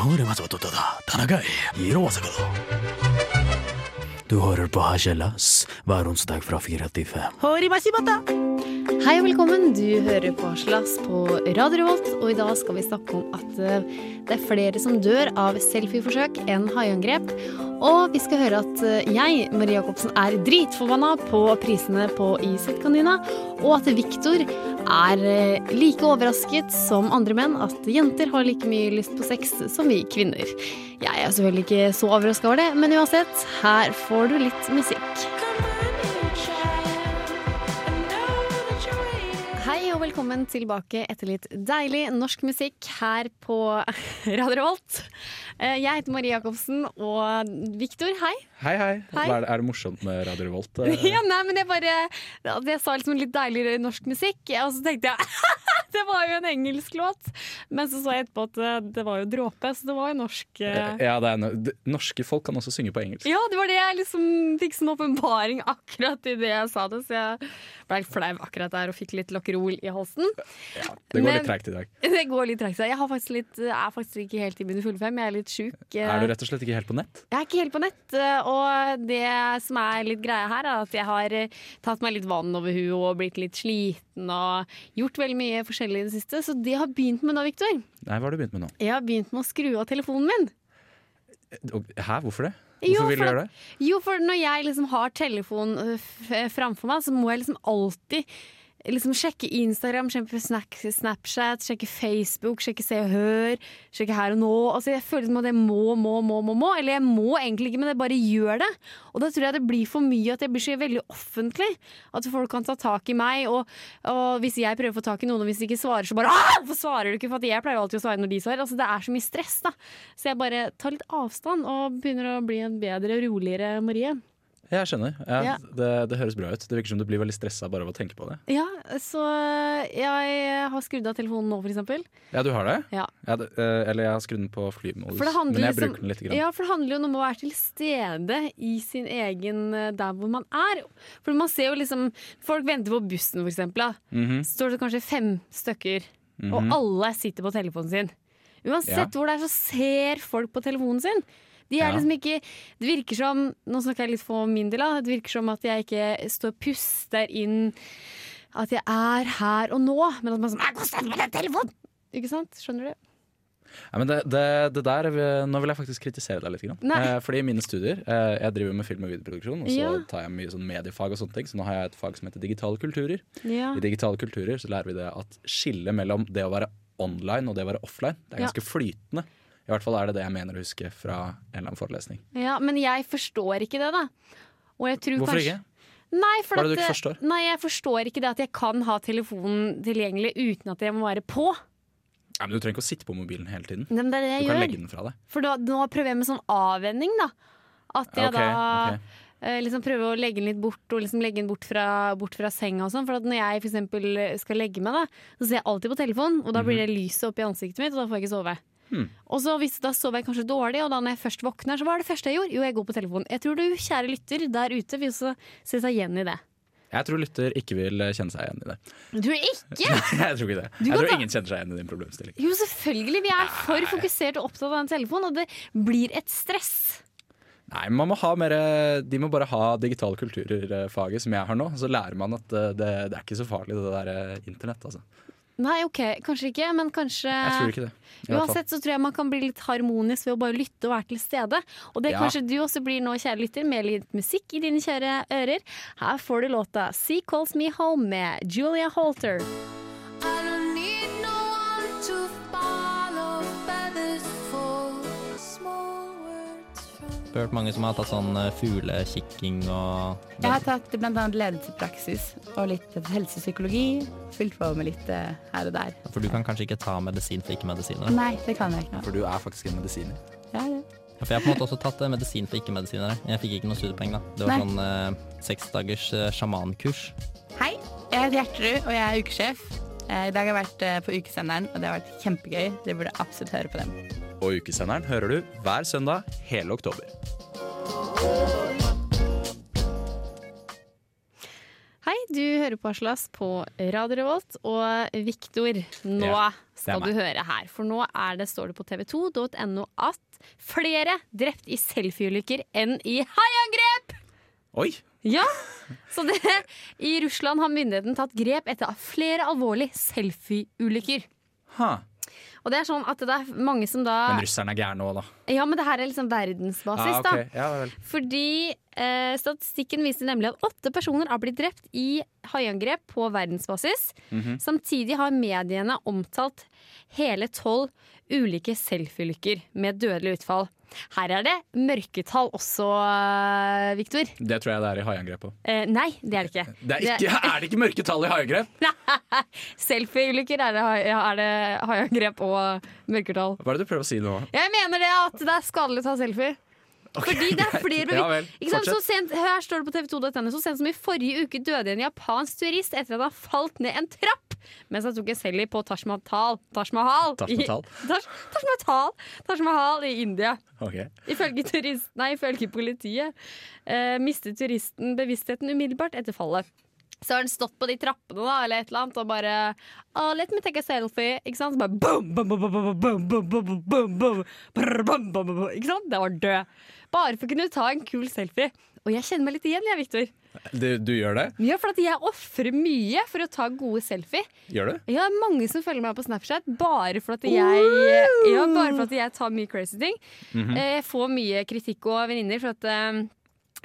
방울의 맛을 어떻다 다나가이 이로와서 Du hører på Her kjellas hver onsdag fra 4 til 5. Hori mashimata! Hei og velkommen. Du hører på Slass på Radio Revolt, og i dag skal vi snakke om at eh, det er flere som dør av selfieforsøk enn haiangrep. Og vi skal høre at eh, jeg, Marie Jacobsen, er dritforbanna på prisene på Iset-kanina, og at Viktor er eh, like overrasket som andre menn at jenter har like mye lyst på sex som vi kvinner. Jeg er selvfølgelig ikke så overraska over det, men uansett, her får du litt musikk. Velkommen tilbake etter litt deilig norsk musikk her på Radio Revolt. Eh, Jeg heter Marie Jacobsen, og Viktor, hei. Hei, hei. Hei. Er, det, er det morsomt med Radio Revolt? eh? Ja, nei, men jeg bare Jeg sa liksom litt deiligere norsk musikk, og så tenkte jeg det var jo en engelsk låt. Men så sa jeg etterpå at eh, det var jo dråpe, så det var jo norsk. Ja, det er no Norske folk kan også synge på engelsk. Ja, det var det jeg liksom fikk sånn åpenbaring akkurat i det jeg sa det, så jeg ble litt flau akkurat der og fikk litt Lockerol i halsen. Ja, det går Men- litt treigt i dag. Det går litt tregt. Jeg har faktisk litt, er faktisk ikke helt i mine fulle fem, jeg er litt sjuk. Er du rett og slett ikke helt på nett? Jeg er ikke helt på nett, eh, og det som er litt greia her, er at jeg har eh, tatt meg litt vann over huet og blitt litt sliten og gjort veldig mye forskjellig i det siste. Så det jeg har begynt med nå, Victor, Nei, hva har du begynt med nå? jeg har begynt med å skru av telefonen min. Hæ, hvorfor det? Jo, Hvorfor vil du gjøre det? Jo, for når jeg liksom har telefonen framfor meg, så må jeg liksom alltid liksom sjekke Instagram, sjekke Snapchat, sjekke Facebook, sjekke Se og Hør, sjekke Her og Nå. Altså jeg føler som at jeg må, må, må, må, må. Eller jeg må egentlig ikke, men jeg bare gjør det. Og da tror jeg det blir for mye at jeg blir så veldig offentlig. At folk kan ta tak i meg. Og, og hvis jeg prøver å få tak i noen, og hvis de ikke svarer, så bare «Ah, Hvorfor svarer du ikke? For jeg pleier alltid å svare når de svarer. Altså Det er så mye stress, da. Så jeg bare tar litt avstand og begynner å bli en bedre, roligere Marie. Jeg skjønner. Ja, Ja. Det, det høres bra ut. Det virker som du blir veldig stressa bare av å tenke på det. Ja, så jeg har skrudd av telefonen nå, for eksempel. Ja, du har det? Ja. det eh, eller jeg har skrudd den på flymodus, For det men jeg liksom- bruker den litt. Grann. Ja, for det handler jo om å være til stede i sin egen eh, der hvor man er. For man ser jo liksom Folk venter på bussen, for eksempel. Mhm. Så står det kanskje fem stykker, og alle sitter på telefonen sin. Uansett hvor det er, så ser folk på telefonen sin. De er liksom ikke Det virker som Nå snakker jeg litt for min del, da. Det virker som at jeg ikke står og puster inn at jeg er her og nå, men at man sånn «Jeg går stemme med den telefonen! Ikke sant? Skjønner du? Ja, men det, det, det der, Nå vil jeg faktisk kritisere deg litt. Grann. Eh, fordi i mine studier eh, Jeg driver med film- og videoproduksjon, og så Ja. tar jeg mye sånn mediefag og sånne ting. Så nå har jeg et fag som heter digitale kulturer. Ja. I digitale kulturer så lærer vi det at skillet mellom det å være online og det å være offline, det er ganske flytende. I hvert fall er det det jeg mener å huske fra en eller annen forelesning. ja, men jeg forstår ikke det, da. Og jeg tror Hvorfor kanskje ikke? Nei, for Hva er det du ikke forstår? Nei, jeg forstår ikke det at jeg kan ha telefonen tilgjengelig uten at jeg må være på. Ja, men du trenger ikke å sitte på mobilen hele tiden. Men det er det Du jeg kan gjør. legge den fra deg. For da, nå prøver jeg med sånn avvenning, da. At jeg okay, da okay. eh, liksom prøver å legge den litt bort, og liksom legge den bort fra, bort fra senga og sånn. For at når jeg for skal legge meg, da, så ser jeg alltid på telefonen, og da blir det lyset opp i ansiktet mitt, og da får jeg ikke sove. Hmm. Og så hvis Da sover jeg kanskje dårlig, og da når jeg først våkner, så hva er det første jeg gjorde? Jo, jeg går på telefonen. Jeg tror du, kjære lytter der ute, vil også se seg igjen i det. Jeg tror lytter ikke vil eh, kjenne seg igjen i det. Du ikke? jeg tror ikke det. Du Jeg tror ta- ingen kjenner seg igjen i din problemstilling. Jo, selvfølgelig. Vi er for fokusert og opptatt av den telefonen, og det blir et stress. Nei, man må ha mer, De må bare ha digitale kulturer-faget som jeg har nå. Så lærer man at eh, det, det er ikke så farlig, det der eh, internett. Altså. Nei, OK, kanskje ikke, men kanskje Jeg tror ikke det. Uansett så tror jeg man kan bli litt harmonisk ved å bare lytte og være til stede. Og det Ja. kanskje du også blir nå, kjære lytter, med litt musikk i dine kjære ører. Her får du låta Sea Calls Me Home med Julia Holter. I hørt mange som har tatt sånn eh, fuglekikking og Jeg har tatt bl.a. ledelsespraksis og litt helsepsykologi. Fylt på med litt eh, her og der. For du kan kanskje ikke ta medisin for ikke-medisinere? Nei, det kan jeg ikke. For du er faktisk en medisiner. Ja, ja. Ja, For jeg har på en måte også tatt eh, medisin for ikke-medisinere. Jeg fikk ikke noe studiepoeng, da. Det var Nei. sånn eh, seks dagers eh, sjamankurs. Hei, jeg heter Gjertrud, og jeg er ukesjef. Eh, I dag har jeg vært eh, på Ukesenderen, og det har vært kjempegøy. Dere burde absolutt høre på dem. Og ukesenderen hører du hver søndag hele oktober. Hei, du hører på Aslas på Radio Revolt. Og Viktor, nå Ja, skal du høre her. For nå det, står det på tv2.no at flere drept i selfieulykker enn i haiangrep! Oi! Ja, så det, I Russland har myndigheten tatt grep etter flere alvorlige selfieulykker. Ha. Og det er sånn at det er mange som da Men russerne er gærne òg, da. Ja, men det her er liksom verdensbasis, Ah, da. ja. Fordi eh, statistikken viser nemlig at åtte personer har blitt drept i haiangrep på verdensbasis. Mhm. Samtidig har mediene omtalt hele tolv ulike selfieulykker med dødelig utfall. Her er det mørketall også, uh, Viktor. Det tror jeg det er i haiangrep òg. Eh, nei, det er det ikke. Det er, ikke, er det ikke mørketall i haiangrep? Selfieulykker er det, er det haiangrep og mørketall. Hva er det du prøver å si nå? Jeg mener det at det er skadelig å ta selfie. Fordi det er flere Ja vel, sent, Her står det på TV2.no Så sent som i forrige uke døde en japansk turist etter at han falt ned en trapp mens han tok en selfie på Taj Mahal. Taj Mahal, Taj Mahal. I, Taj, Taj Mahal, Taj Mahal i India. Ok. Ifølge, turist, nei, ifølge politiet eh, mistet turisten bevisstheten umiddelbart etter fallet. Så har han stått på de trappene da, eller et eller annet og bare oh, Let me take a selfie. Ikke sant? Så bare boom, boom, boom, boom, boom, boom, boom, boom, brr, boom, boom, boom, boom. Ikke sant? Det var død. Bare for å kunne ta en kul selfie. Og jeg kjenner meg litt igjen, jeg, Victor. Du, du gjør det? Ja, for at jeg ofrer mye for å ta gode selfie. Gjør du? Har mange som følger meg på Snapchat bare for at jeg, ja, bare for at jeg tar mye crazy ting. Mm -hmm. Jeg får mye kritikk og venninner for at eh,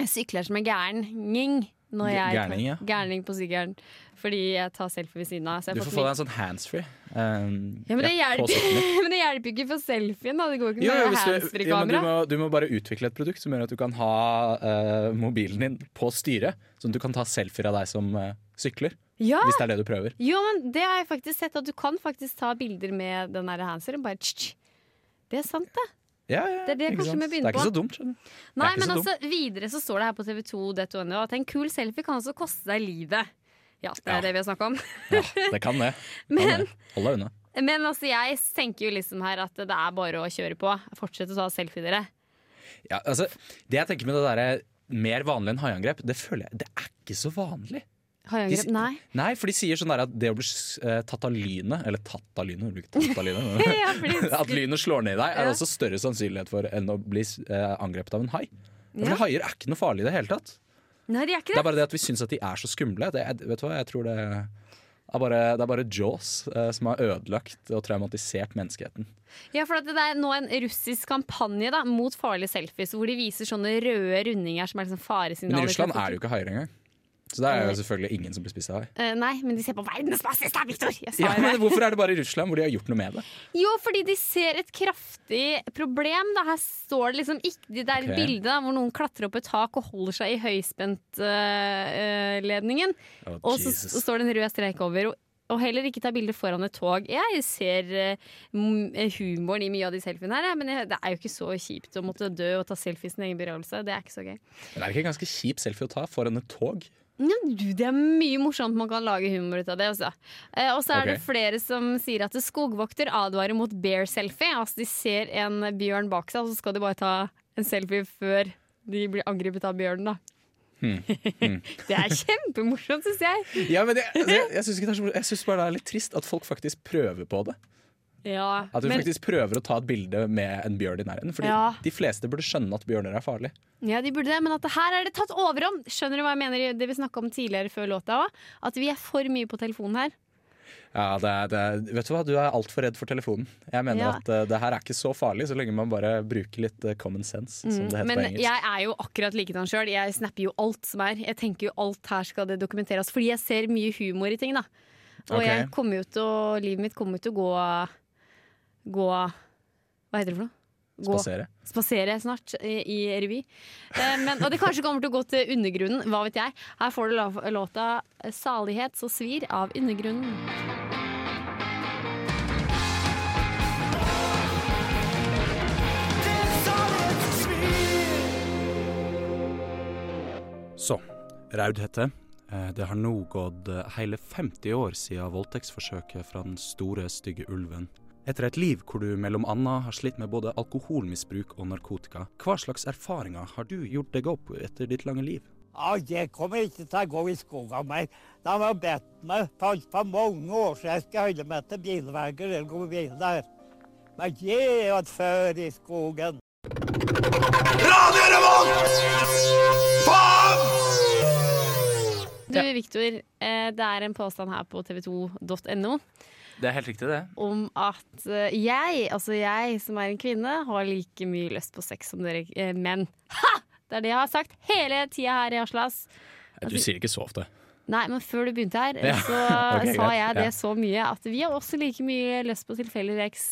jeg sykler som en gærning. Når G- jeg gærning, ja. Gærning på sykkelen. Fordi jeg tar selfie ved siden av. Du får få deg en sånn handsfree. Um, ja, men, det ja, men det hjelper ikke for selfien. Da. Det går ikke Jo, med jo, hvis du, du, handsfree-kamera. må, bare utvikle et produkt som gjør at du kan ha uh, mobilen din på styret. Sånn at du kan ta selfier av deg som uh, sykler. Ja, Hvis det er det du prøver. jo, men det har jeg faktisk sett. At du kan faktisk ta bilder med den handsfree. Bare tsk, tsk. Det er sant, det. Ja, ja, Det er det Det er ikke på. så dumt. Nei, men så altså, videre så står det her på tv2.no at en kul selfie kan også koste deg livet. Ja, det er Ja. det vi har snakka om. Ja, det kan det. Kan Men- Hold deg unna. Men altså, jeg tenker jo liksom her at det er bare å kjøre på. Fortsett å ta selfie, dere. Ja, altså, det jeg tenker med det der, mer vanlig enn haiangrep, det føler jeg Det er ikke så vanlig. Haiangrep? Nei. Nei, for de sier sånn der at det å bli uh, tatt av lynet Eller tatt av lynet, tatt av lynet. Ja, At lynet slår ned i deg, er også større sannsynlighet for enn å bli uh, angrepet av en hai. For Ja. Haier er ikke noe farlig i det hele tatt. Nei, de er ikke Det er bare det at vi syns at de er så skumle. Det, er- vet du hva, jeg tror det er bare, det er bare Jaws eh, som har ødelagt og traumatisert menneskeheten. Ja, for at det er nå en russisk kampanje da, mot farlige selfies, hvor de viser sånne røde rundinger som er liksom Men faresignaler. i Russland er det jo ikke haier engang. Så der er jo selvfølgelig ingen som blir spist av hai. Uh, Nei, men de ser på verdensbasis, da, Victor! Ja, men hvorfor er det bare i Russland hvor de har gjort noe med det? Jo, fordi de ser et kraftig problem. Da. Her står det liksom ikke Det er et okay. bilde da, hvor noen klatrer opp et tak og holder seg i høyspentledningen. Oh, og så så står det en rød strek over. Og, og heller ikke ta bilder foran et tog. Jeg ser eh, humoren i mye av de selfiene her, men det er jo ikke så kjipt å måtte dø og ta selfie i sin egen begravelse. Det er ikke så gøy. Men er det ikke en ganske kjip selfie å ta foran et tog? Ja, du, det er mye morsomt man kan lage humor ut av det. Også. Eh, og så er det flere som sier at skogvokter advarer mot bear selfie. Altså De ser en bjørn bak seg, og så skal de bare ta en selfie før de blir angrepet av bjørnen. da Hmm. Det er kjempemorsomt, syns jeg. Ja, men det, det, jeg syns ikke det jeg synes bare det er litt trist at folk faktisk prøver på det. Ja, At du men, faktisk prøver å ta et bilde med en bjørn i nærheten. Fordi Ja. de fleste burde skjønne at bjørner er farlig. ja, de burde det, men at det her er det tatt overhånd. Skjønner du hva jeg mener? Det vi snakka om tidligere før låta òg. At vi er for mye på telefonen her. Ja, det er, det er, vet du hva, du er altfor redd for telefonen. Jeg mener Ja. at uh, det her er ikke så farlig, så lenge man bare bruker litt uh, common sense, som det heter Men på engelsk. jeg er jo akkurat likedan sjøl. Jeg snapper jo alt som er. Jeg tenker jo alt her skal det dokumenteres. Fordi jeg ser mye humor i ting, da. Og okay. jeg kommer jo til å, livet mitt kommer jo til å gå Gå Hva heter det for noe? Gå, Spasere. spasere snart i, i revy. Eh, men, og det kanskje kommer til å gå til undergrunnen. Hva vet jeg. Her får du låta 'Salighet så svir' av Undergrunnen. Så, Raudhette. heter. Det har nå gått eh, hele 50 år siden voldtektsforsøket fra den store, stygge ulven. Etter et liv hvor du mellom annet har slitt med både alkoholmisbruk og narkotika, hva slags erfaringer har du gjort deg opp etter ditt lange liv? Ja, det kommer ikke til å gå i skogen mer. De har bedt meg for, for mange år siden jeg skal holde meg til bilveier eller gå videre. Men jeg er jo før i skogen. Du, Viktor, eh, det er en påstand her på tv2.no Det er helt riktig, det. om at eh, jeg, altså jeg som er en kvinne, har like mye lyst på sex som dere eh, menn. Ha! Det er det jeg har sagt hele tida her i Aslas. Du sier ikke så ofte. Nei, men før du begynte her, Ja. så Ok, sa greit. jeg det Ja. så mye at vi har også like mye lyst på tilfeldig sex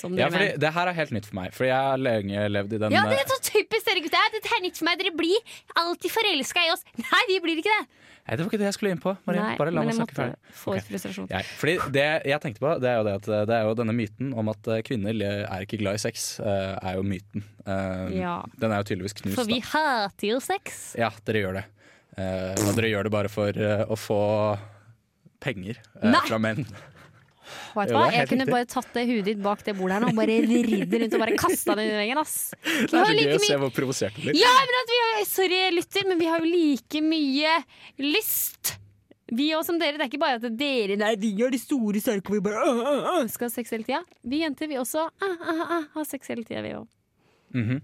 som Ja, fordi. Det her er helt nytt for meg, Fordi jeg har lenge levd i den Ja, det er så typisk dere gutter! Dette er nytt for meg. Dere blir alltid forelska i oss. Nei, vi blir ikke det! Nei, Det var ikke det jeg skulle inn på. Maria. Nei, Bare la meg snakke ferdig. frustrasjon. Ja, fordi det jeg tenkte på, det er jo, det at, eh, det er jo denne myten om at eh, kvinner er ikke glad i sex, eh, er jo myten. Eh, Ja. Den er jo tydeligvis knust. For vi da. hater jo sex. Ja, dere gjør det. Men dere gjør det bare for eh, å få penger eh, Nei! fra menn. Vet du hva? Jeg kunne riktig. bare tatt det huet ditt bak det bordet her nå og bare vridd rundt og bare kasta det i veggen. ass. Det er så like gøy å se hvor provosert du blir. Ja, men at vi har, Sorry, lytter, men vi har jo like mye lyst. Vi òg som dere. Det er ikke bare at dere Nei, vi er de store sterke vi bare uh, uh, uh, skal ha sex hele tida. Vi jenter vi også øh, øh, øh, har sex hele tida, vi òg. Mhm.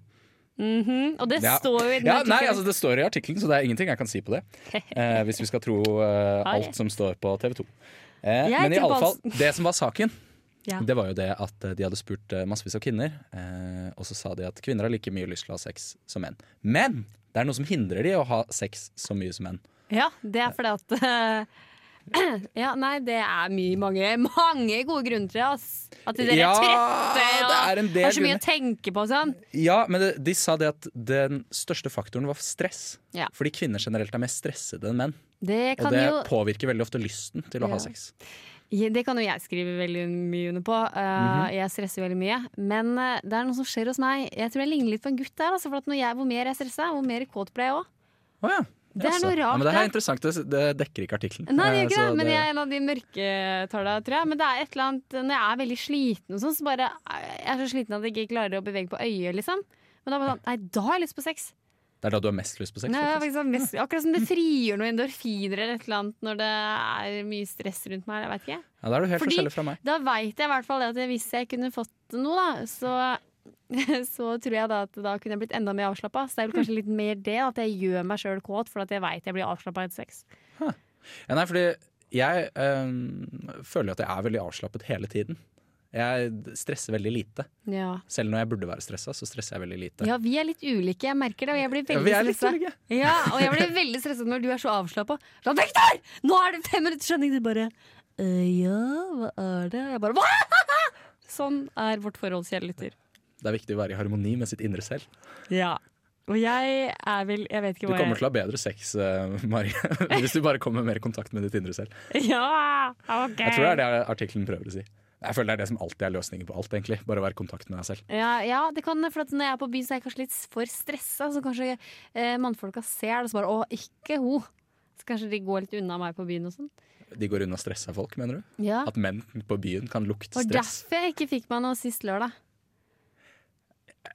Og det Ja. står jo i den Ja, nei, altså Det står i artikkelen, så det er ingenting jeg kan si på det. Eh, hvis vi skal tro eh, alt som står på TV 2. Eh, men i alle fall, det som var saken, Ja. det var jo det at eh, de hadde spurt eh, massevis av kvinner, eh, og så sa de at kvinner har like mye lyst til å ha sex som menn. Men det er noe som hindrer de å ha sex så mye som menn. Ja, det er fordi at øh, Ja, nei, det er mye, mange, mange gode grunner til det. ass. At dere Ja, er trette det er og har så mye grunner. å tenke på og sånn. Ja, men det, de sa det at den største faktoren var stress. Ja. Fordi kvinner generelt er mer stressede enn menn. Det Og det jo påvirker veldig ofte lysten til å Ja. ha sex. Ja, Det kan jo jeg skrive veldig mye under på. Uh, Jeg stresser veldig mye. Men uh, det er noe som skjer hos meg. Jeg tror jeg ligner litt på en gutt der. Altså, for at når jeg, hvor mer jeg stresser, hvor mer kåt ble jeg òg. Ja. Det er noe rart. Ja, men det her er interessant, det, dekker ikke artikkelen. Nei, det er gjør ikke så det, men jeg er en av de mørketallene, tror jeg. Men det er et eller annet Når jeg er veldig sliten og sånn, så bare Jeg er så sliten at jeg ikke klarer å bevege på øyet, liksom. Men da, bare sånn, nei, da har jeg lyst på sex. Det er da du har mest lyst på sex? Nei, sånn mest, akkurat som det frigjør noen endorfiner eller et eller annet når det er mye stress rundt meg. Jeg vet ikke. Ja, da er du helt Fordi- forskjellig fra meg. Da veit jeg i hvert fall det at hvis jeg kunne fått noe, da, så, så tror jeg da at da kunne jeg blitt enda mer avslappa. Så det er vel kanskje litt mer det, at jeg gjør meg sjøl kåt for at jeg veit jeg blir avslappa etter sex. Ja, nei, fordi jeg øh, føler at jeg er veldig avslappet hele tiden. Jeg stresser veldig lite. Ja. Selv når jeg burde være stressa, så stresser jeg veldig lite. ja, vi er litt ulike, jeg merker det. Og jeg blir veldig er stressa. Ja, og jeg blir veldig stressa når du er så avslappa. Sånn, Victor! Nå er det fem minutter skjønning! Du bare «Øh, Ja, hva er det? Jeg bare Hva? Sånn er vårt forhold, kjære lytter. Det er viktig å være i harmoni med sitt indre selv. Ja. Og jeg er vel Jeg vet ikke Du kommer til å ha bedre sex, uh, Marie, hvis du bare kommer med mer kontakt med ditt indre selv. Ja, ok. Jeg tror det er det artikkelen prøver å si. Jeg føler det er det som alltid er løsningen på alt, egentlig. Bare å være i kontakt med deg selv. Ja, ja, det kan For når jeg er på byen, så er jeg kanskje litt for stressa. Så kanskje eh, mannfolka ser det og så bare 'Å, ikke ho'. Så kanskje de går litt unna meg på byen og sånn. De går unna stressa folk, mener du? Ja. At menn på byen kan lukte stress? Og var derfor jeg ikke fikk meg noe sist lørdag.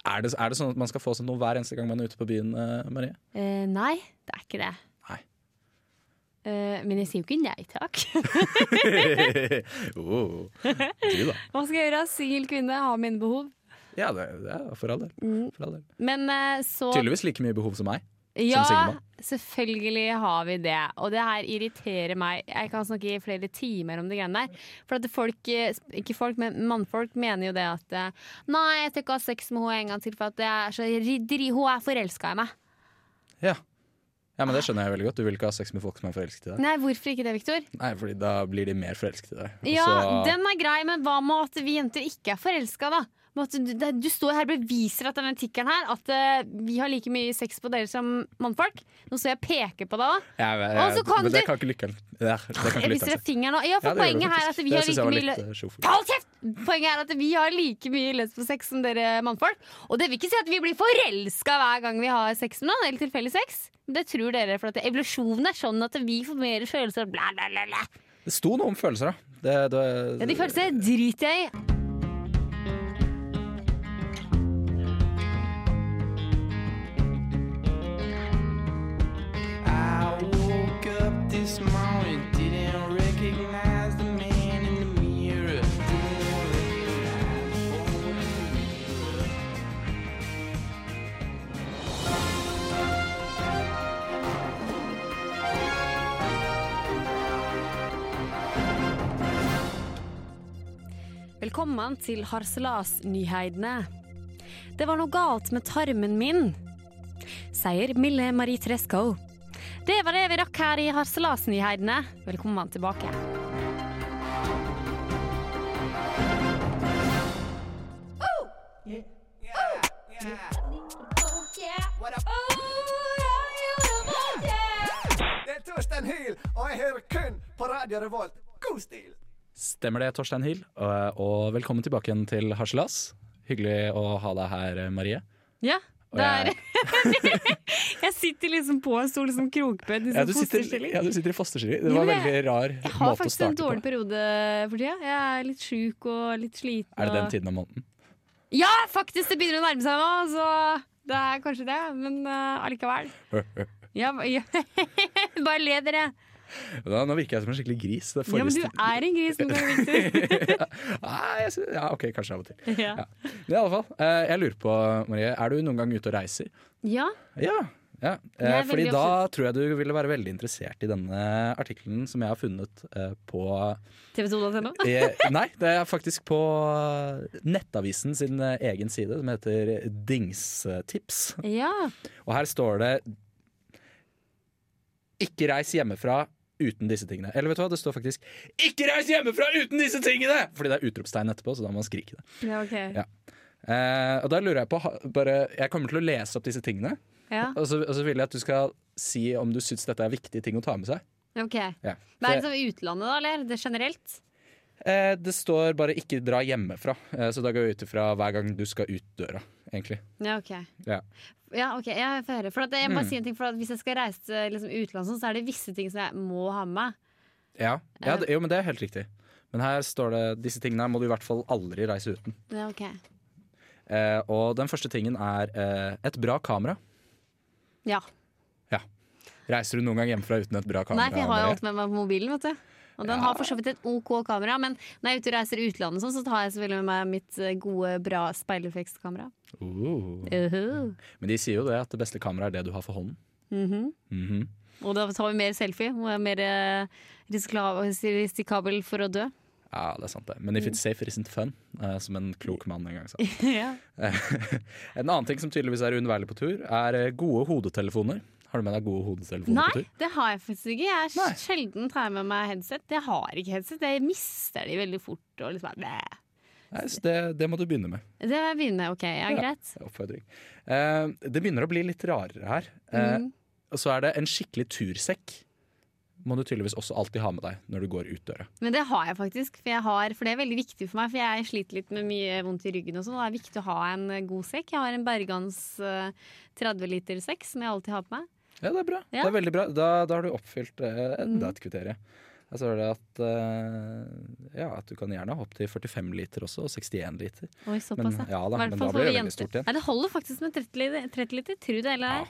Er det, er det sånn at man skal få seg noe hver eneste gang man er ute på byen, eh, Marie? Eh, nei, det er ikke det. Eh, men jeg sier jo ikke nei takk. oh, du, da. Hva skal jeg gjøre? Singel kvinne, har mine behov. Ja, det, det er for all del. Mm. For all del. Men uh, så Tydeligvis like mye behov som meg. Ja, selvfølgelig har vi det. Og det her irriterer meg. Jeg kan snakke i flere timer om det greiene der. For at folk, eh, ikke folk, men mannfolk mener jo det at eh, Nei, jeg skal ikke ha sex med henne en gang til, for at jeg er så ridderi, hun er forelska i meg. Ja. ja, men det skjønner jeg veldig godt. Du vil ikke ha sex med folk som er forelsket i deg. Nei, hvorfor ikke det, Victor? Nei, fordi da blir de mer forelsket i deg. Også... Ja, den er grei, men hva med at vi jenter ikke er forelska, da? Du, det- du står her og beviser at denne tikkeren her At eh, vi har like mye sex på dere som mannfolk. Nå står jeg og peker på deg. da. Ja, men, Og så kan men det kan ikke lykkeren ja, viser deg fingeren. Ja, for Ja, poenget her er at vi har like mye eh. Hold kjeft! Poenget er at vi har like mye lyst på sex som dere mannfolk. Og det vil ikke si at vi blir forelska hver gang vi har sex med noen, eller tilfeldig sex. Det tror dere, for at evolusjonen er sånn at vi får mer følelser. Bla, bla, bla, bla. Det sto noe om følelser, da. Det, det, Ja, de følelsene driter jeg i. Velkommen til Harselasnyheidene. Det var noe galt med tarmen min, sier Mille Marie Treskov. Det var det vi rakk her i Harselasnyheidene. Velkommen tilbake. Det er Torstein Hyl, og jeg hører kun på Radio Revolt. God stil! Stemmer det, Torstein Hyl. Og, og velkommen tilbake igjen til Harselas. Hyggelig å ha deg her, Marie. Ja, det er Jeg sitter liksom på en stol som krokbøyd. Liksom Ja, du sitter, ja, du sitter i fosterstilling. Det var men veldig rar måte å starte på. Jeg har faktisk en dårlig på. periode for tida. Jeg er litt sjuk og litt sliten. Er det den tiden av måneden? Ja, faktisk! Det begynner å nærme seg nå, så det er kanskje det. Men uh, allikevel. Ja, ja. Bare le, dere. Da, nå virker jeg som en skikkelig gris. Det Ja, men du er en gris noen ganger, Victor. Jeg ja, OK, kanskje av og til. Ja. Ja. Men i alle fall, eh, jeg lurer på, Marie, er du noen gang ute og reiser? ja. Ja. Ja. Eh, fordi da tror jeg du ville være veldig interessert i denne artikkelen som jeg har funnet eh, på TV2.no. eh, Nei, det er faktisk på Nettavisen sin eh, egen side, som heter Dingstips. Ja. Og her står det 'Ikke reis hjemmefra uten disse tingene'. Eller vet du hva, det står faktisk 'Ikke reis hjemmefra uten disse tingene'! Fordi det er utropstegn etterpå, så da må man skrike det. ja, ok. Ja. Eh, og da lurer jeg på bare, Jeg kommer til å lese opp disse tingene. Ja, Og så, og så vil jeg at du skal si om du syns dette er viktige ting å ta med seg. ok. Ja. Hva er det som utlandet, da, eller? Det er generelt? eh, det står bare 'ikke dra hjemmefra', eh, så da går jeg ut ifra hver gang du skal ut døra. Egentlig. Ja, ok. Ja. Ja, ok, jeg får høre. For at jeg må bare Mm. si en ting, for at Hvis jeg skal reise til liksom, utlandet, sånn, så er det visse ting som jeg må ha med. Ja, ja det, jo, men det er helt riktig. Men her står det disse tingene må du i hvert fall aldri reise uten. Ja, ok. Eh, og den første tingen er eh, et bra kamera. Ja. Reiser du noen gang hjemmefra uten et bra kamera? Nei, for jeg har jo alt med meg på mobilen, vet du. Og den Ja. har for så vidt et OK kamera, men når jeg er ute og reiser i utlandet, sånn, så tar jeg selvfølgelig med meg mitt eh, gode, bra speilreflekskamera. Uh. Uh Men de sier jo det at det beste kameraet er det du har for hånden. Mhm. Mhm. Og da tar vi mer selfie, og er mer eh, risikabel for å dø. Ja, det er sant det. Men if it's safe, isn't fun, eh, som en klok mann en gang sa. ja. en annen ting som tydeligvis er uunnværlig på tur, er eh, gode hodetelefoner. Har du med deg gode hodetelefoner på tur? Nei, det har jeg faktisk ikke. Jeg Nei. sjelden tar med meg headset. Jeg har ikke headset. Jeg mister de veldig fort. Og liksom, bare. Nei, så det, det må du begynne med. det begynner jeg, ok, ja, Ja. greit. Er Oppfordring. Eh, det begynner å bli litt rarere her. Eh, mm. Og så er det en skikkelig tursekk. Må du tydeligvis også alltid ha med deg når du går ut døra. Men det har jeg faktisk, for, jeg har, for det er veldig viktig for meg. For jeg sliter litt med mye vondt i ryggen og sånn, det er viktig å ha en eh, god sekk. Jeg har en Bergans eh, 30 liter sekk som jeg alltid har på meg. Ja, det er bra. Ja. Det er veldig bra. Da, da har du oppfylt eh, enda Mhm. et kriterium. Jeg ser det at, eh, ja, at du kan gjerne ha opptil 45 liter også, og 61 liter. Oi, såpass, Men, ja da, men da blir det veldig stort igjen. Nei, det holder faktisk med 30 liter. 30 liter tro det eller ei.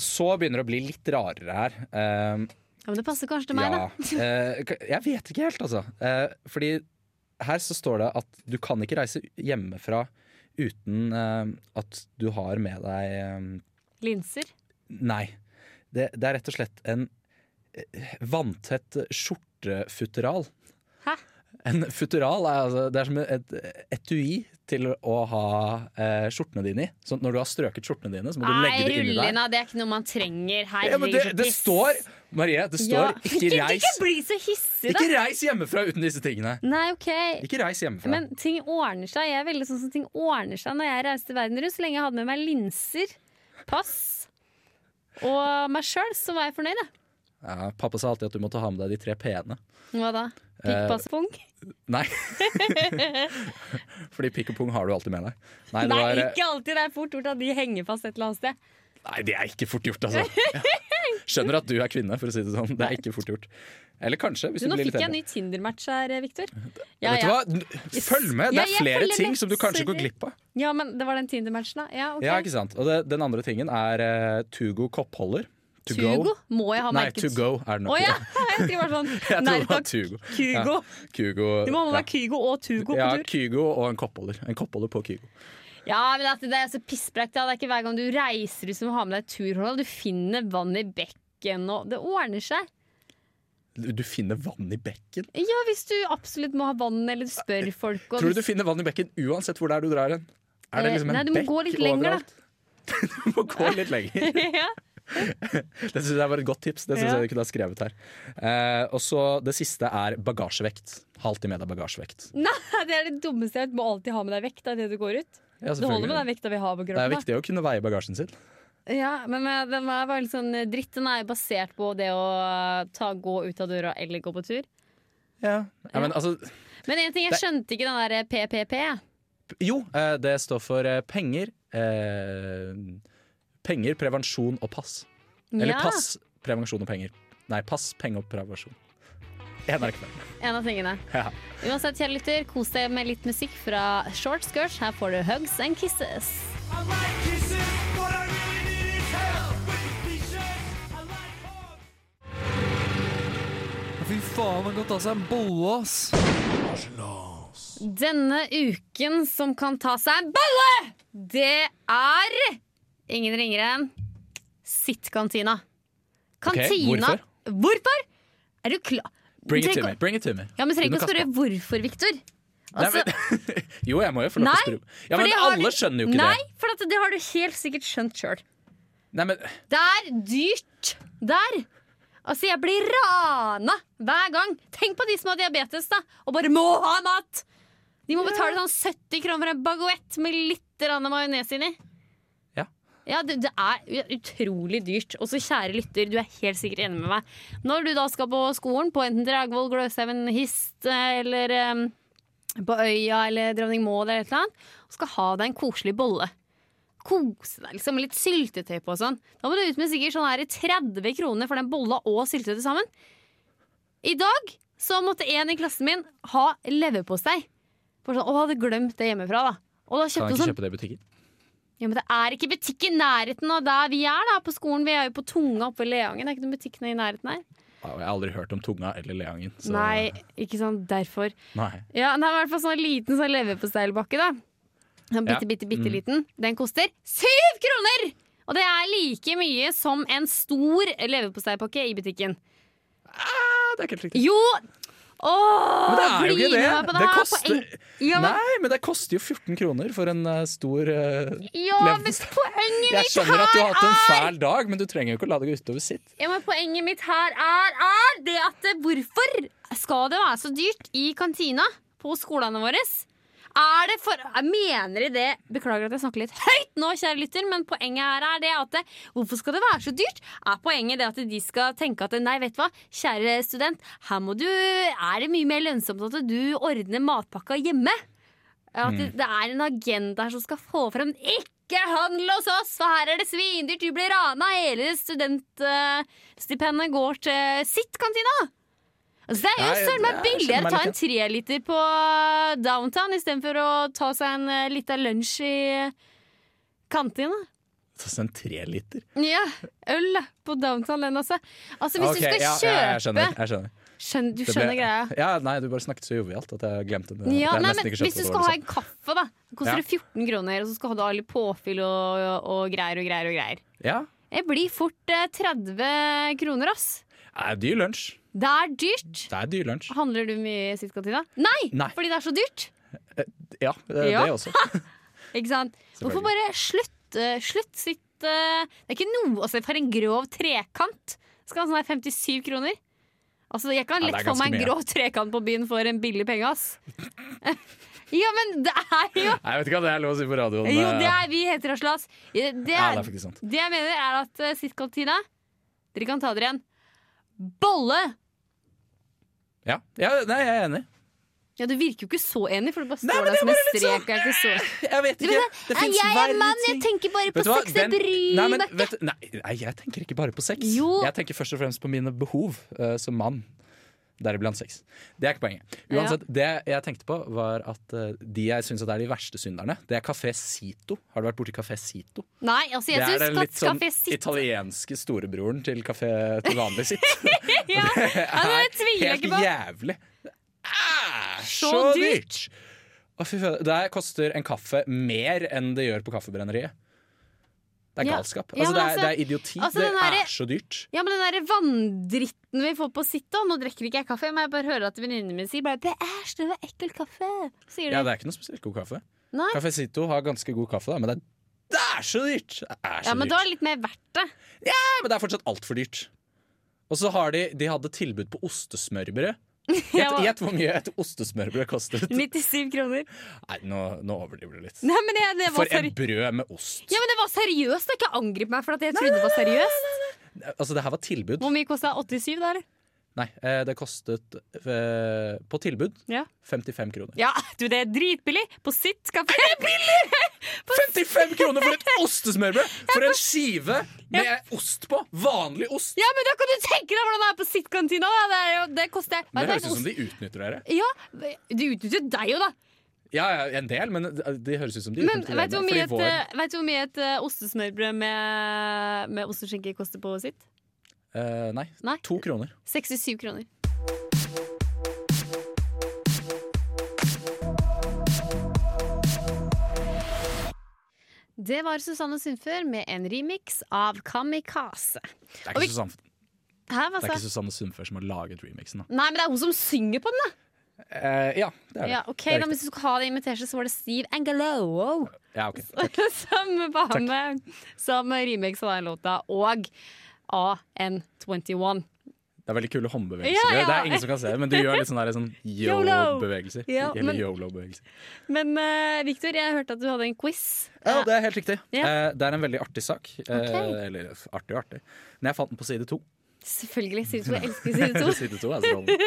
Så begynner det å bli litt rarere her. Eh, Ja, men det passer kanskje til meg, ja, da. eh, jeg vet ikke helt, altså. Eh, fordi her så står det at du kan ikke reise hjemmefra uten eh, at du har med deg Linser. Nei. Det, det er rett og slett en vanntett skjortefutteral. Hæ? En futteral er, altså, det er som et etui til å ha eh, skjortene dine i. Så når du har strøket skjortene dine, så må du Nei, legge det inni der. Nei, det er ikke noe man trenger. Ja, men det, det står Marie, det står Ja. 'ikke reis'. Ikke bli så hissig, da! Ikke reis hjemmefra uten disse tingene. Nei, ok. Ikke reis hjemmefra. Men ting ordner seg. Jeg er veldig sånn som ting ordner seg når jeg reiste verden rundt. Så lenge jeg hadde med meg linser, pass og meg sjøl, så var jeg fornøyd. jeg. ja, pappa sa alltid at du måtte ha med deg de tre p-ene. Hva da? Pikk, pass, pung? Nei. Fordi pikk og pung har du alltid med deg. Nei, Nei, var, eh, ikke alltid. Det er fort gjort at de henger fast et eller annet sted. Nei, det er ikke fort gjort, altså. Skjønner at du er kvinne, for å si det sånn. Det er ikke fort gjort. Eller kanskje, hvis Du, du, nå blir fikk jeg en ny Tinder-match her, Victor. Vet du hva? Følg med! Det er ja, flere ting med. som du kanskje går glipp av. Ja, men det var den Tinder-matchen, da? Ja, okay. Ja, ikke sant? Og det, den andre tingen er uh, Tugo koppholder. To Tugo? go. Må jeg ha Nei, merket to go er det nok. Oh, ja! Jeg tror det var sånn. Nei takk. Kygo. Ja, Kygo. Du må ha med ja. Kygo og Tugo Ja, på tur. Kygo og en koppholder. En koppholder på Kygo. Ja, men det er så pissbrekt Ja. Det er ikke hver gang du reiser ut som har med deg turhold. Du finner vann i bekken, og det ordner seg. Du finner vann i bekken? Ja, hvis du absolutt må ha vann, eller du spør folk. og Tror du du finner vann i bekken uansett hvor det er du drar hen? Er det Eh, liksom en nei, du må gå litt lenger, da. du må gå litt lenger. ja. Det synes jeg var et godt tips. Det synes Ja. jeg du kunne ha skrevet her. Eh, og så Det siste er bagasjevekt. Ha alltid med deg bagasjevekt. Nei, det er det dummeste jeg vet. Du må alltid ha med deg vekt da, det du går ut. Ja, det holder med den vekta vi har på Det er kroppen. viktig å kunne veie bagasjen sin. Ja, men eh, den er bare litt sånn eh, dritt. Den er basert på det å eh, ta, gå ut av døra eller gå på tur. Ja. Ja, men altså Men en ting, jeg Det- skjønte ikke den der PPP. Jo, eh, det står for penger. Eh, penger, prevensjon og pass. Eller Ja. pass, prevensjon og penger. Nei, pass, penger og prevensjon. En av. En av tingene. Ja. Uansett, kjære lytter, kos deg med litt musikk fra Short Skirts. Her får du Hugs and Kisses. Fy faen, han kan ta seg en bolle, ass. Denne uken som kan ta seg en bolle, det er ingen ringere enn Sitt-kantina. hvorfor? Hvorfor? Er du klar? Bring it to me. Bring it to me. Ja, men trenger ikke å spørre hvorfor, Viktor. Nei, Altså, men, jo, jeg må jo få lov til å spørre. Ja, men alle du- skjønner jo ikke nei, det. for at det har du helt sikkert skjønt sjøl. Det er dyrt der. Altså, jeg blir rana hver gang. Tenk på de som har diabetes da og bare må ha mat! De må betale sånn 70 kroner for en baguett med litt majones inni. Ja. Det, det er utrolig dyrt. Og så kjære lytter, du er helt sikkert enig med meg. Når du da skal på skolen, på enten Dragvoll, Gløshaugen, Hist eller um, på Øya eller Dronning Maud eller et eller annet, og skal ha deg en koselig bolle kose deg liksom, med litt syltetøy på og sånn. Da må du ut med sikkert sånn her 30 kroner for den bolla og syltetøy sammen. I dag så måtte en i klassen min ha leverpostei. For sånn, å, hadde glemt det hjemmefra, da. Og da kjøpte kan han ikke sånn kjøpe det i butikken? Ja, men det er ikke butikk i nærheten av der vi er da, på skolen. Vi er jo på Tunga oppe ved Leangen. Det er ikke noen butikk i nærheten her. Jeg har aldri hørt om Tunga eller Leangen. så- Nei, ikke sant. Derfor. Nei. Ja, det er i hvert fall sånn liten sånn leverposteilbakke, da. Sånn Ja. bitte, bitte, bitte Mm. liten. Den koster syv kroner! Og det er like mye som en stor leverposteipakke i butikken. Ah, det er ikke helt riktig. Jo! Åh, Men det er jo ikke det! Det koster ja, men, Nei, men det koster jo 14 kroner for en eh, stor uh, ja, men poenget Jeg skjønner at du har hatt en er fæl dag, men du trenger jo ikke å la det gå utover sitt. Ja, men Poenget mitt her er, er det at hvorfor skal det være så dyrt i kantina på skolene våre? Er det for Jeg mener i det Beklager at jeg snakker litt høyt nå, kjære lytter, men poenget her er det at det, hvorfor skal det være så dyrt? Er poenget det at de skal tenke at nei, vet du hva, kjære student, her må du Er det mye mer lønnsomt at du ordner matpakka hjemme? At det, det er en agenda her som skal få frem Ikke handle hos oss, for her er det svindyrt, du blir rana. Hele studentstipendet går til sitt kantina. Altså, det er jo søren meg det er- billigere å ta en treliter på downtown istedenfor å ta seg en uh, lita lunsj i kantina. Så en treliter. Ja, øl på downtown, den altså. Altså, hvis okay, du skal ja, kjøpe ja, jeg skjønner. Jeg skjønner. Skjønn- Du Det ble- skjønner greia? Ja, nei, du bare snakket så jovialt at jeg glemte det. Ja, nei, men Hvis du det skal ha en kaffe, da koster Ja. det 14 kroner, og så skal du ha litt påfyll og, og, og greier og greier. og greier Ja, Det blir fort eh, 30 kroner, ass. det er dyr lunsj. Det er dyrt. Det er dyr lunsj. Handler du mye i sittkantina? Nei, Nei. fordi det er så dyrt. Ja, det, Ja. det også. Ikke sant? Hvorfor bare slutt, eh, slutt sitt eh, Det er ikke noe å se For en grov trekant skal ha sånn her 57 kroner. Altså, Jeg kan Ja, lett få meg en grov trekant på byen for en billig penge, ass. ja, men det er jo Nei, Jeg vet ikke hva det er lov å si på radioen. Jo, det eh, er vi heter Aslas. Det, er, Ja, det er det jeg mener, er at uh, sittkantina Dere kan ta dere en bolle. Ja, ja nei, jeg er enig. Ja, Du virker jo ikke så enig, for du bare står der som en strek. Sånn. Jeg, så... Jeg vet ikke. Det fins verre ting. jeg er mann, jeg tenker bare på sex, jeg bryr meg ikke. Nei, nei, jeg tenker ikke bare på sex. Jo. Jeg tenker først og fremst på mine behov uh, som mann. Deriblant sex. Det er ikke poenget. Uansett, Det jeg tenkte på, var at uh, de jeg syns er de verste synderne, det er Kafé Sito. Har du vært borti Kafé Sito? Nei, altså jeg det er den litt sånn italienske storebroren til kafé til vanlig sitt. ja, det tviler jeg Helt ikke på. jævlig. Ah, Så så dyrt. dyrt! Å, fy faen. Det her koster en kaffe mer enn det gjør på Kaffebrenneriet. Det er galskap. Altså, det, er, altså- det er idioti. altså, det derre- er så dyrt. Ja, men den der vanndritten vi får på sitt. Nå drikker ikke jeg kaffe, men jeg bare hører at venninnene mine sier bare Det er så ekkel kaffe. Sier de. Ja, det er ikke noe spesielt god kaffe. Nei. Cafecito har ganske god kaffe, da, men det er, det er så dyrt! Det er så Ja, men dyrt. det var litt mer verdt det. Ja, men det er fortsatt altfor dyrt. Og så har de, de hadde tilbud på ostesmørbrød. Gjett hvor mye et ostesmørbrød kostet. 97 kroner. Nei, nå, nå overdriver du litt. Nei, men jeg, det var For seri et brød med ost. ja, men det var seriøst. Ikke angrip meg for at jeg trodde det var seriøst. Altså, det her var tilbud. Hvor mye kosta 87 da, eller? Nei, eh, det kostet eh, på tilbud Ja. 55 kroner. Ja, du, det er dritbillig. På sitt kafé. Er det billig?! 55 kroner for et ostesmørbrød! For en skive med ost på! Vanlig ost! Ja, men da kan du tenke deg hvordan det er på sitt-kantina. Det, det koster Det høres ut som de utnytter dere. Ja, de utnytter deg jo, da. Ja, ja, en del, men det høres ut som de Men utnytter vet du hvor dere. mye et, vår- eh, vet du hvor mye et eh, ostesmørbrød med, med ost og skinke koster på sitt? Eh, nei. Nei. To kroner. 67 kroner. Det var Susanne Sundfør med en remix av Kamikaze. Det er ikke, vi- Susanne, Hæ, det er ikke Susanne Sundfør som har laget remixen. Da. Nei, men det er hun som synger på den, da! Uh, ja, det er det. Ja, okay, det er da. Hvis du skal ha det invitert, så var det Steve Angelo Ja, okay. som var med som remix av den låta, og AN21. Det er veldig kule håndbevegelser. Ja, ja. Det er ingen som kan se det, men du gjør litt sånn, der, sånn Yolo. yo-bevegelser. Ja, Eller men- yolo-bevegelser. Men uh, Victor, jeg hørte at du hadde en quiz. Ja, det er helt riktig. Ja. Eh, det er en veldig artig sak. Eh, Ok. Eller artig og artig. Men jeg fant den på side to. Selvfølgelig. Side to. Jeg elsker side to. side to er strålende.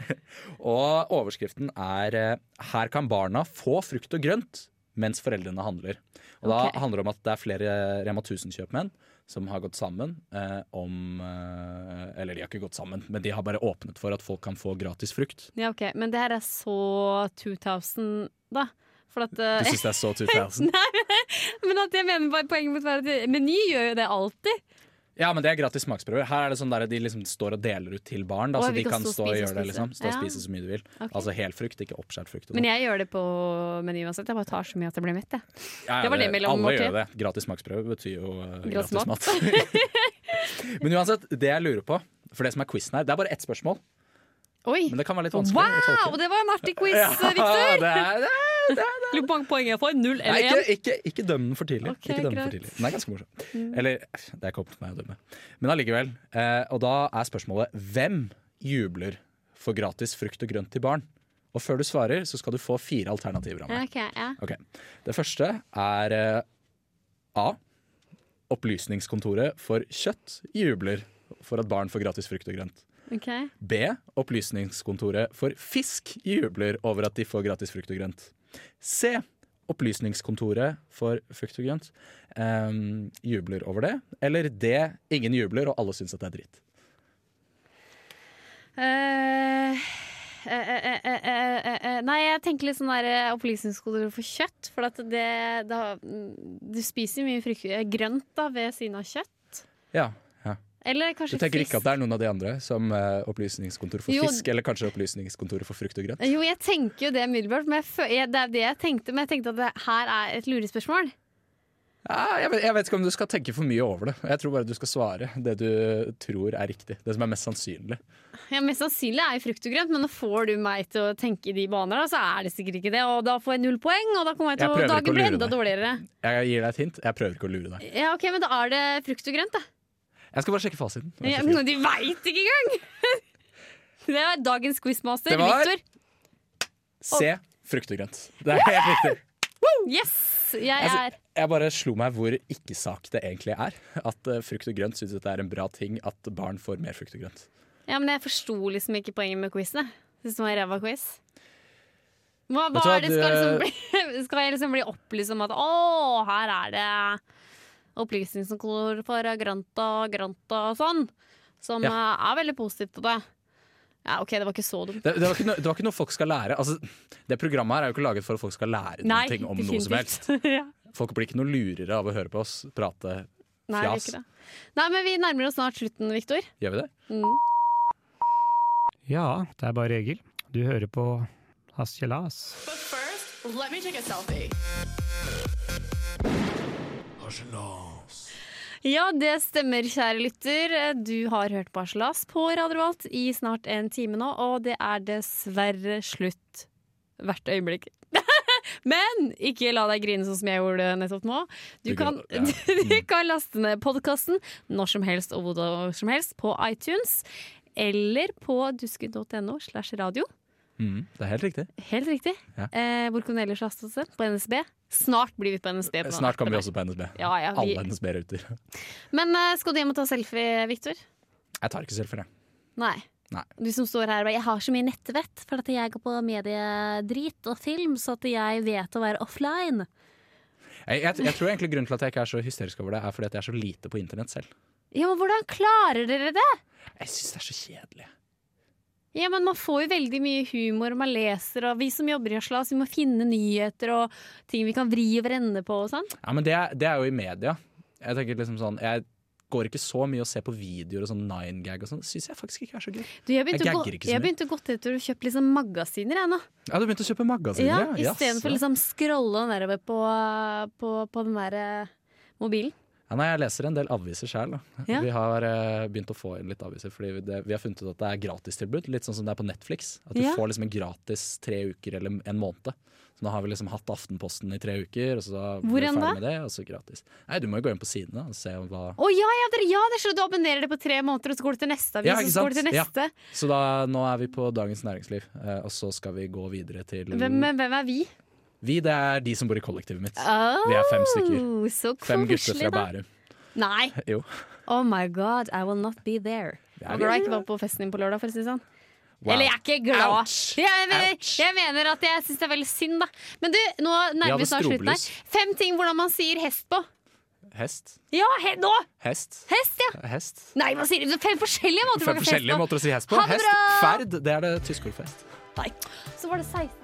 og overskriften er 'Her kan barna få frukt og grønt mens foreldrene handler'. Og da handler det om at det er flere Rema 1000-kjøpmenn som har gått sammen eh, om eh, Eller de har ikke gått sammen, men de har bare åpnet for at folk kan få gratis frukt. Ja, ok, Men det her er så 2000, da. For at, uh, Du syns det er så 2000? Nei, men at jeg mener bare poenget mitt var at Meny gjør jo det alltid. Ja, men det er gratis smaksprøver. Her er det sånn der de liksom står og deler ut til barn. Da, Å, så de kan stå og gjøre det. liksom Stå og Ja. spise så mye du vil. Okay. Altså hel frukt, ikke oppskåret frukt. Men sånn. jeg gjør det på Meny uansett. Jeg bare tar så mye at jeg blir mett. Jeg. Ja, ja, det var det mellom Alle måltid. gjør det. Gratis smaksprøve betyr jo uh, Gratis mat. men uansett, det jeg lurer på, for det som er quizen her, det er bare ett spørsmål. Oi! Men det kan være litt vanskelig Wow! Det var en artig quiz, Victor! det er, det er. Lurer på hvor poeng jeg får. Null eller ikke, én? ikke, ikke døm den for tidlig. Okay, ikke døm den for tidlig. Den er ganske morsom. Mm. Eller, det er ikke opp til meg å dømme. Men allikevel. Eh, og da er spørsmålet hvem jubler for gratis frukt og grønt til barn? Og før du svarer, så skal du få fire alternativer av meg. Okay, ja. okay. Det første er eh, A. Opplysningskontoret for kjøtt jubler for at barn får gratis frukt og grønt. Okay. B. Opplysningskontoret for fisk jubler over at de får gratis frukt og grønt. C. Opplysningskontoret for frukt og grønt um, jubler over det. Eller D. Ingen jubler, og alle syns at det er dritt. Uh, eh, eh, eh, eh, eh, eh, Nei, jeg tenker litt sånn der opplysningskontoret for kjøtt. For at det det har, Du spiser mye frukt, eh, grønt da ved siden av kjøtt. Ja, Eller Du tenker fisk. ikke at det er noen av de andre, som eh, Opplysningskontoret for Jo. fisk, eller kanskje Opplysningskontoret for frukt og grønt? Jo, jeg tenker jo det umiddelbart, men jeg, det er det jeg tenkte. Men jeg tenkte at det her er et lurespørsmål. Ja, jeg, vet, jeg vet ikke om du skal tenke for mye over det. Jeg tror bare du skal svare det du tror er riktig. Det som er mest sannsynlig. Ja, Mest sannsynlig er jo frukt og grønt, men nå får du meg til å tenke i de baner, da, så er det sikkert ikke det. Og da får jeg null poeng, og da kommer jeg Jeg til ikke å dagen blir enda dårligere. Jeg gir deg et hint. Jeg prøver ikke å lure deg. Ja, ok, Men da er det frukt og grønt, da. Jeg skal bare sjekke fasiten. Ja, men de veit ikke engang! Det var dagens quizmaster, Victor. Se frukt og grønt. Det er helt riktig. Yes! Jeg Altså, er jeg bare slo meg hvor ikke-sak det egentlig er. At eh, frukt og grønt syns det er en bra ting at barn får mer frukt og grønt. Ja, men jeg forsto liksom ikke poenget med quizen. Syns det var ræva quiz. Hva, hva er det skal, liksom bli, skal jeg liksom bli opplyst om at å, her er det opplysningskontor for Granta og grønt og sånn, som Ja. eh, er veldig positivt på det. Ja, OK, det var ikke så dumt. Det, det, var ikke no, det var ikke noe folk skal lære. Altså, det programmet her er jo ikke laget for at folk skal lære Nei, noe om noe som helst. ja. Folk blir ikke noe lurere av å høre på oss prate Nei, fjas. ikke det. Nei, men vi nærmer oss snart slutten, Viktor. Gjør vi det? Mm. Ja, det er bare Egil. Du hører på Hasjelas. But first, let me take a selfie. Ja, det stemmer, kjære lytter. Du har hørt på Harselas på Radio Revolt i snart en time nå, og det er dessverre slutt hvert øyeblikk. Men ikke la deg grine sånn som jeg gjorde nettopp nå. Du, kan, kan- du kan laste ned podkasten når som helst og hvor som helst på iTunes eller på dusken.no slash radio. Mm, det er helt riktig. Helt riktig. Ja. Eh, hvor du ellers laste oss? På NSB? Snart blir vi på NSB. På Snart kommer vi også på NSB. Ja, ja, vi- Alle NSB-ruter. Men eh, skal du hjem og ta selfie, Victor? Jeg tar ikke selfie, jeg. Nei. Nei. Du som står her og bare 'jeg har så mye nettvett', for at jeg går på mediedrit og film, så at jeg vet å være offline. Jeg, jeg, jeg tror egentlig grunnen til at jeg ikke er så hysterisk over det, er fordi at jeg er så lite på internett selv. Ja, men hvordan klarer dere det? Jeg syns det er så kjedelig. Ja, men Man får jo veldig mye humor, og man leser, og vi som jobber i Aslas, vi må finne nyheter og ting vi kan vri og vrenne på og sånn. Ja, men det er, det er jo i media. Jeg tenker liksom sånn Jeg går ikke så mye og ser på videoer og sånn nine gag og sånn. Det syns jeg faktisk ikke er så gøy. Du, jeg begynte, Jeg gå, ikke så jeg begynte å gå etter å kjøpe liksom magasiner, jeg nå. Ja, du begynte å kjøpe magasiner? Ja. Istedenfor For liksom scrolle nedover på, på, på den der eh, mobilen. Ja, nei, jeg leser en del aviser sjøl. Ja. Vi har uh, begynt å få inn litt aviser, fordi vi, det, vi har funnet ut at det er gratistilbud. Litt sånn som det er på Netflix. At du Ja. får liksom en gratis tre uker eller en måned. Så nå har vi liksom hatt Aftenposten i tre uker, og så Hvor vi enn da? med det, og så gratis. Nei, du må jo gå inn på sidene og se hva Å ja, ja, dere, ja, det er så du abonnerer det på tre måneder, og så går du til neste avis, Ja, og så går du til? Ja. neste. Så da, nå er vi på Dagens Næringsliv, uh, og så skal vi gå videre til Hvem, hvem er vi? Vi, det er de som bor i kollektivet mitt. Vi er fem stykker. Oh, Så Fem gutter fra. Bærum. Nei. Jo. Oh my god, I will not be there. Jeg glad jeg ikke var på festen din på lørdag, for å si det sånn. Wow. Eller jeg er ikke glad. Ouch. Jeg mener, Ouch. jeg mener at jeg syns det er veldig synd, da. Men du, nå nærmer vi snart slutten her. Fem ting hvordan man sier hest på. Hest. Ja, he nå! Hest. Hest, ja. Hest. Nei, hva sier du? Fem forskjellige måter Fem forskjellige på. måter å si hest på. Ha det Hest, ferd, det er det tyske ord for hest. Nei. Så var det 16